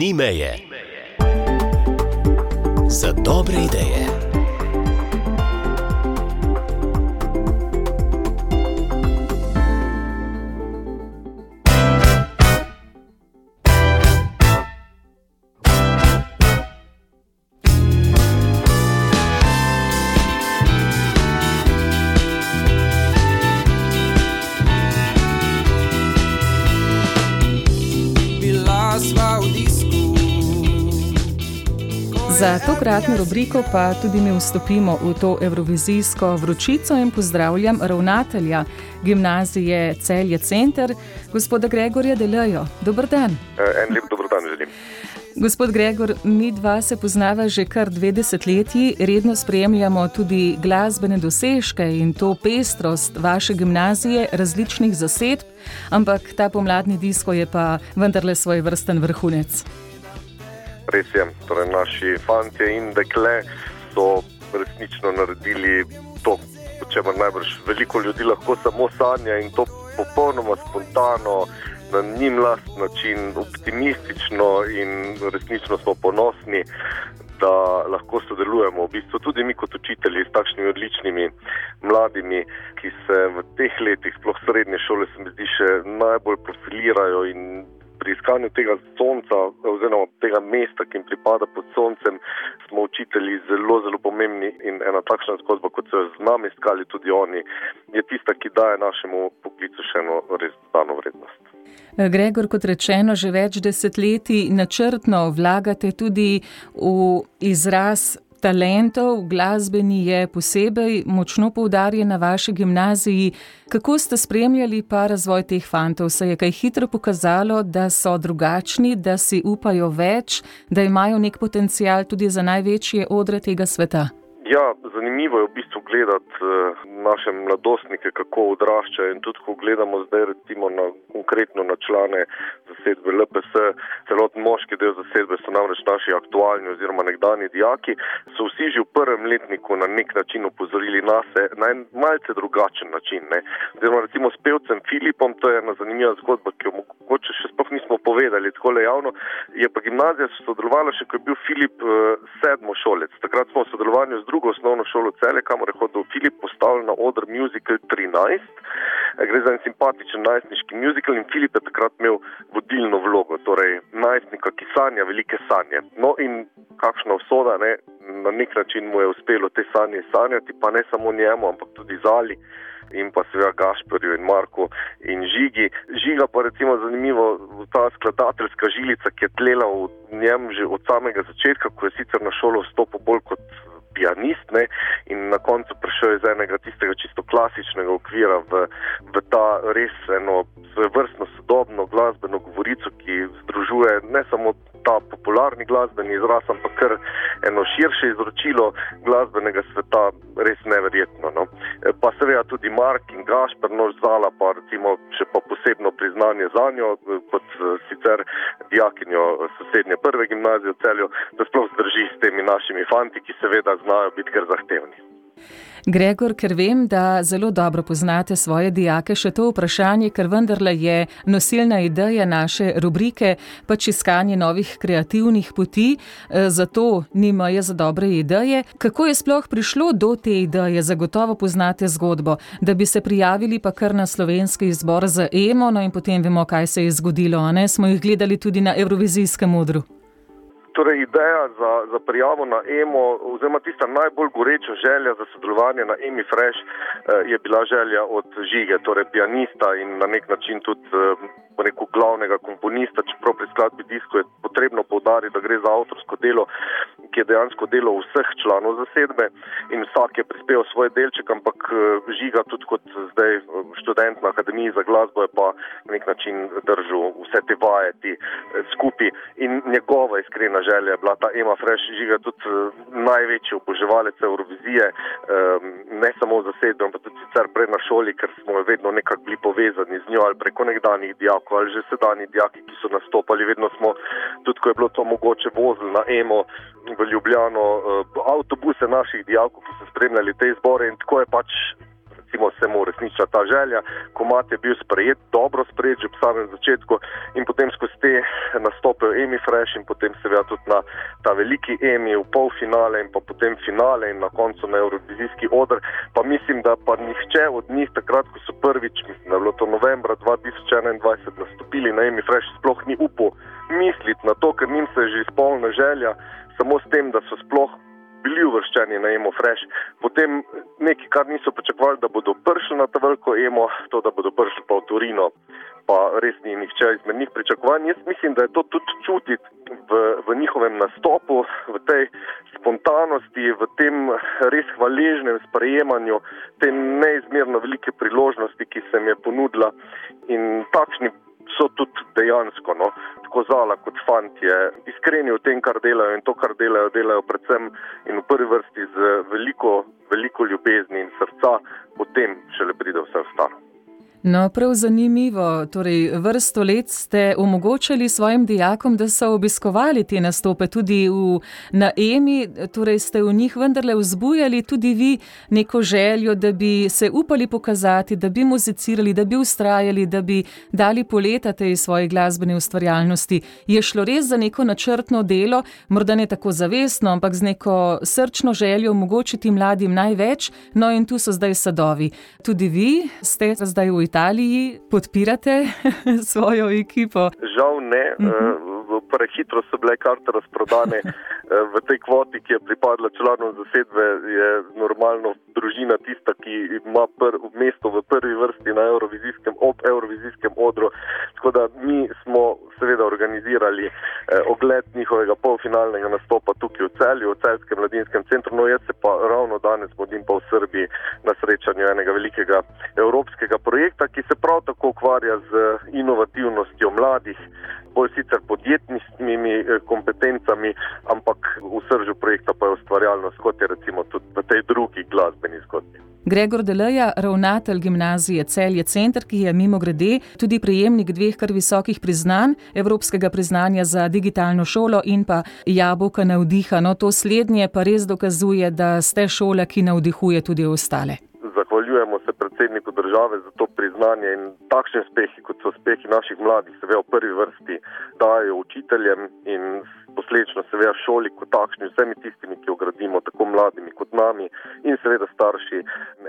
ni meje. Za dobre ideje. Za tokratno rubriko pa tudi mi vstopimo v to evrovizijsko vročico in pozdravljam ravnatelja gimnazije Celje Center, gospoda Gregorja Delejo. Dobr dan. Eh, en lep dobr dan želim. Gospod Gregor, mi dva se poznava že kar dve desetletji, redno spremljamo tudi glasbene dosežke in to pestrost vaše gimnazije, različnih zasedb, ampak ta pomladni disko je pa vendarle svoj vrsten vrhunec res je. Torej, naši fanti in dekle so resnično naredili to, o čemer najbrž veliko ljudi lahko samo sanja in to popolnoma spontano. Na njim last način, optimistično in resnično smo ponosni, da lahko sodelujemo. V bistvu tudi mi, kot učitelji, s takšnimi odličnimi mladimi, ki se v teh letih, sploh srednje šole, se mi zdi, še najbolj profilirajo in pri iskanju tega sonca, oziroma tega mesta, ki jim pripada pod soncem, smo učitelji zelo, zelo pomembni in ena takšna zgodba, kot so jo z nami iskali tudi oni, je tista, ki daje našemu poklicu še eno res dano vrednost. Gregor, kot rečeno, že več desetletij načrtno vlagate tudi v izraz talentov, glasbeni je posebej močno poudarjen na vaši gimnaziji. Kako ste spremljali pa razvoj teh fantov? Se je kaj hitro pokazalo, da so drugačni, da si upajo več, da imajo nek potencial tudi za največje odre tega sveta? Ja, zanimivo je v bistvu gledati uh, naše mladostnike, kako odraščajo. In tudi, ko gledamo zdaj, recimo, na, konkretno na člane zasedbe LPS, celotni moški del zasedbe so namreč naši aktualni oziroma nekdani dijaki, so vsi že v prvem letniku na nek način upozorili nas na en malce drugačen način. Ne. Oziroma, recimo s pevcem Filipom, to je ena zanimiva zgodba, ki jo mogoče še sploh nismo povedali tako le javno. Je pa gimnazija sodelovala še, ko je bil Filip uh, sedmošolec. Takrat smo v sodelovanju z drugo osnovno šolo Cele, kamor je hodil Filip, postavil na oder Musical 13. Gre za en simpatičen najstniški muzikal in Filip je takrat imel vodilno vlogo, torej najstnika, ki sanja velike sanje. No in kakšna usoda, ne? na nek način mu je uspelo te sanje sanjati, pa ne samo njemu, ampak tudi Zali. In pa seveda Gašporju in Marku in Žigi. Žiga pa recimo zanimivo, ta skladateljska žilica, ki je tlela v njem že od samega začetka, ko je sicer na šolo vstopil bolj kot pianist ne, in na koncu prišel iz enega tistega čisto klasičnega okvira v, v ta res eno vrstno sodobno glasbeno govorico, ki združuje ne samo ta popularni glasbeni izraz, ampak kar eno širše izročilo glasbenega sveta, res neverjetno. No. E, pa seveda tudi Mark in Gašpr, nož zala, pa recimo še pa posebno priznanje za njo, e, kot e, sicer dijakinjo sosednje prve gimnazije v celju, da sploh zdrži s temi našimi fanti, ki seveda znajo biti kar zahtevni. Gregor, ker vem, da zelo dobro poznate svoje dijake, še to vprašanje, ker vendarle je nosilna ideja naše rubrike, pač iskanje novih kreativnih poti, eh, zato ni meje za dobre ideje. Kako je sploh prišlo do te ideje? Zagotovo poznate zgodbo, da bi se prijavili pa kar na slovenski izbor za EMO, no in potem vemo, kaj se je zgodilo, ne smo jih gledali tudi na Eurovizijskem modru. Torej, ideja za, za prijavo na EMO, oziroma tista najbolj goreča želja za sodelovanje na EMI Fresh, eh, je bila želja od žige, torej pianista in na nek način tudi eh, rekel, glavnega komponista, čeprav pri skladbi disko je potrebno povdariti, da gre za avtorsko delo, dejansko delo vseh članov zasedbe in vsak je prispeval svoj delček, ampak eh, žiga tudi kot zdaj eh, študent na Akademiji za glasbo je pa na nek način držal vse te vajeti eh, skupaj. In njegova iskrena želja je bila ta Ema Fresh žiga tudi največji oboževalec Eurovizije, ne samo v zasedbi, ampak tudi sicer prej na šoli, ker smo vedno nekako bili povezani z njo ali preko nekdanjih dijakov ali že sedajni dijaki, ki so nastopali, vedno smo, tudi ko je bilo to mogoče, vozili na Emo v Ljubljano, uh, avtobuse naših dijakov, ki so spremljali te izbore in tako je pač recimo se mu resniča ta želja. Komat je bil sprejet, dobro sprejet že v samem začetku in potem skozi te nastope v Emi Fresh in potem seveda tudi na ta veliki Emi v polfinale in potem finale in na koncu na Eurovizijski odr. Pa mislim, da pa nihče od njih takrat, ko so prvič, mislim, da je bilo to novembra 2021, nastopili na Emi Fresh, sploh ni upal misliti na to, ker njim se je že izpolnila želja, samo s tem, da so sploh bili uvrščeni na emo fresh. Potem nekaj, kar niso pričakovali, da bodo prišli na ta veliko emo, to, da bodo prišli pa v Turino, pa res ni nihče izmed njih pričakovan. Jaz mislim, da je to tudi čutiti v, v njihovem nastopu, v tej spontanosti, v tem res hvaležnem sprejemanju te neizmerno velike priložnosti, ki se mi je ponudila in takšni so tudi dejansko, no, tako zala kot fantje, iskreni v tem, kar delajo in to, kar delajo, delajo predvsem in v prvi vrsti z veliko, veliko ljubezni in srca, potem šele pride vse ostalo. No, prav zanimivo. Torej, vrsto let ste omogočili svojim dijakom, da so obiskovali te nastope tudi v, na EMI, torej ste v njih vendarle vzbujali tudi vi neko željo, da bi se upali pokazati, da bi muzicirali, da bi ustrajali, da bi dali poleta tej svoji glasbeni ustvarjalnosti. Je šlo res za neko načrtno delo, morda ne tako zavestno, ampak z neko srčno željo omogočiti mladim največ, no in tu so zdaj sadovi. Tudi vi ste zdaj v Italiji. Podpirate svojo ekipo? Žal ne. Uh mhm. -huh. Prehitro so bile karte razprodane. V tej kvoti, ki je pripadla članom zasedbe, je normalno družina tista, ki ima pr, mesto v prvi vrsti na Eurovizijskem, ob Eurovizijskem odru. Tako da mi smo seveda organizirali eh, ogled njihovega polfinalnega nastopa tukaj v celju, v celskem mladinskem centru. No, jaz se pa ravno danes modim pa v Srbiji na srečanju enega velikega evropskega projekta, ki se prav tako ukvarja z inovativnostjo mladih, bolj sicer podjetniškimi eh, kompetencami, ampak v sržu projekta pa je ustvarjalnost, kot je recimo tudi v tej drugi glasbeni zgodbi. Gregor Deleja, ravnatelj gimnazije Celje Center, ki je mimo grede tudi prejemnik dveh kar visokih priznanj, Evropskega priznanja za digitalno šolo in pa jabolka navdiha. No, to slednje pa res dokazuje, da ste šola, ki navdihuje tudi ostale. Zahvaljujemo se predsedniku države za to priznanje in takšne uspehi, kot so uspehi naših mladih, se ve v prvi vrsti dajo učiteljem in posledično seveda šoli kot takšni, vsemi tistimi, ki jo gradimo, tako mladimi kot nami in seveda starši,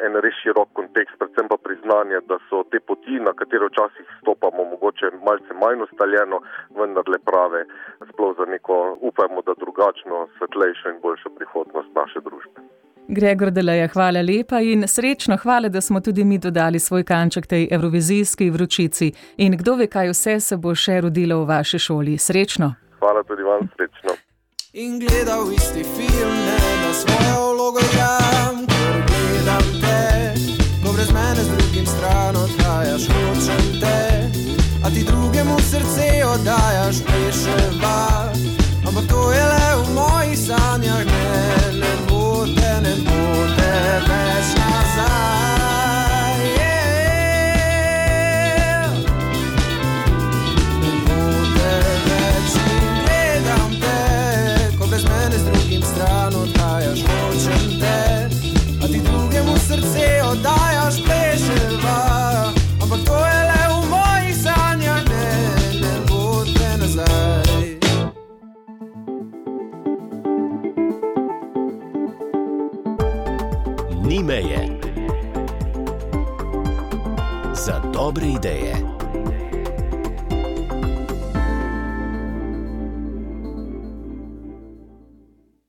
en res širok kontekst, predvsem pa priznanje, da so te poti, na katere včasih stopamo, mogoče malce manj ustaljeno, vendar le prave, sploh za neko, upajmo, da drugačno, svetlejšo in boljšo prihodnost naše družbe. Gregor Deleja, hvala lepa in srečno, hvala, da smo tudi mi dodali svoj kanček tej evrovizijski vročici. In kdo ve, kaj vse se bo še rodilo v vaši šoli. Srečno. Hvala tudi vam, srečno. In gledal isti film, ne na svojo vlogo, jam, ker gledam te, ko brez mene z drugim stran odhajaš, hočem te, a ti drugemu srce oddajaš, peševa. Ni meje. Za dobre ideje.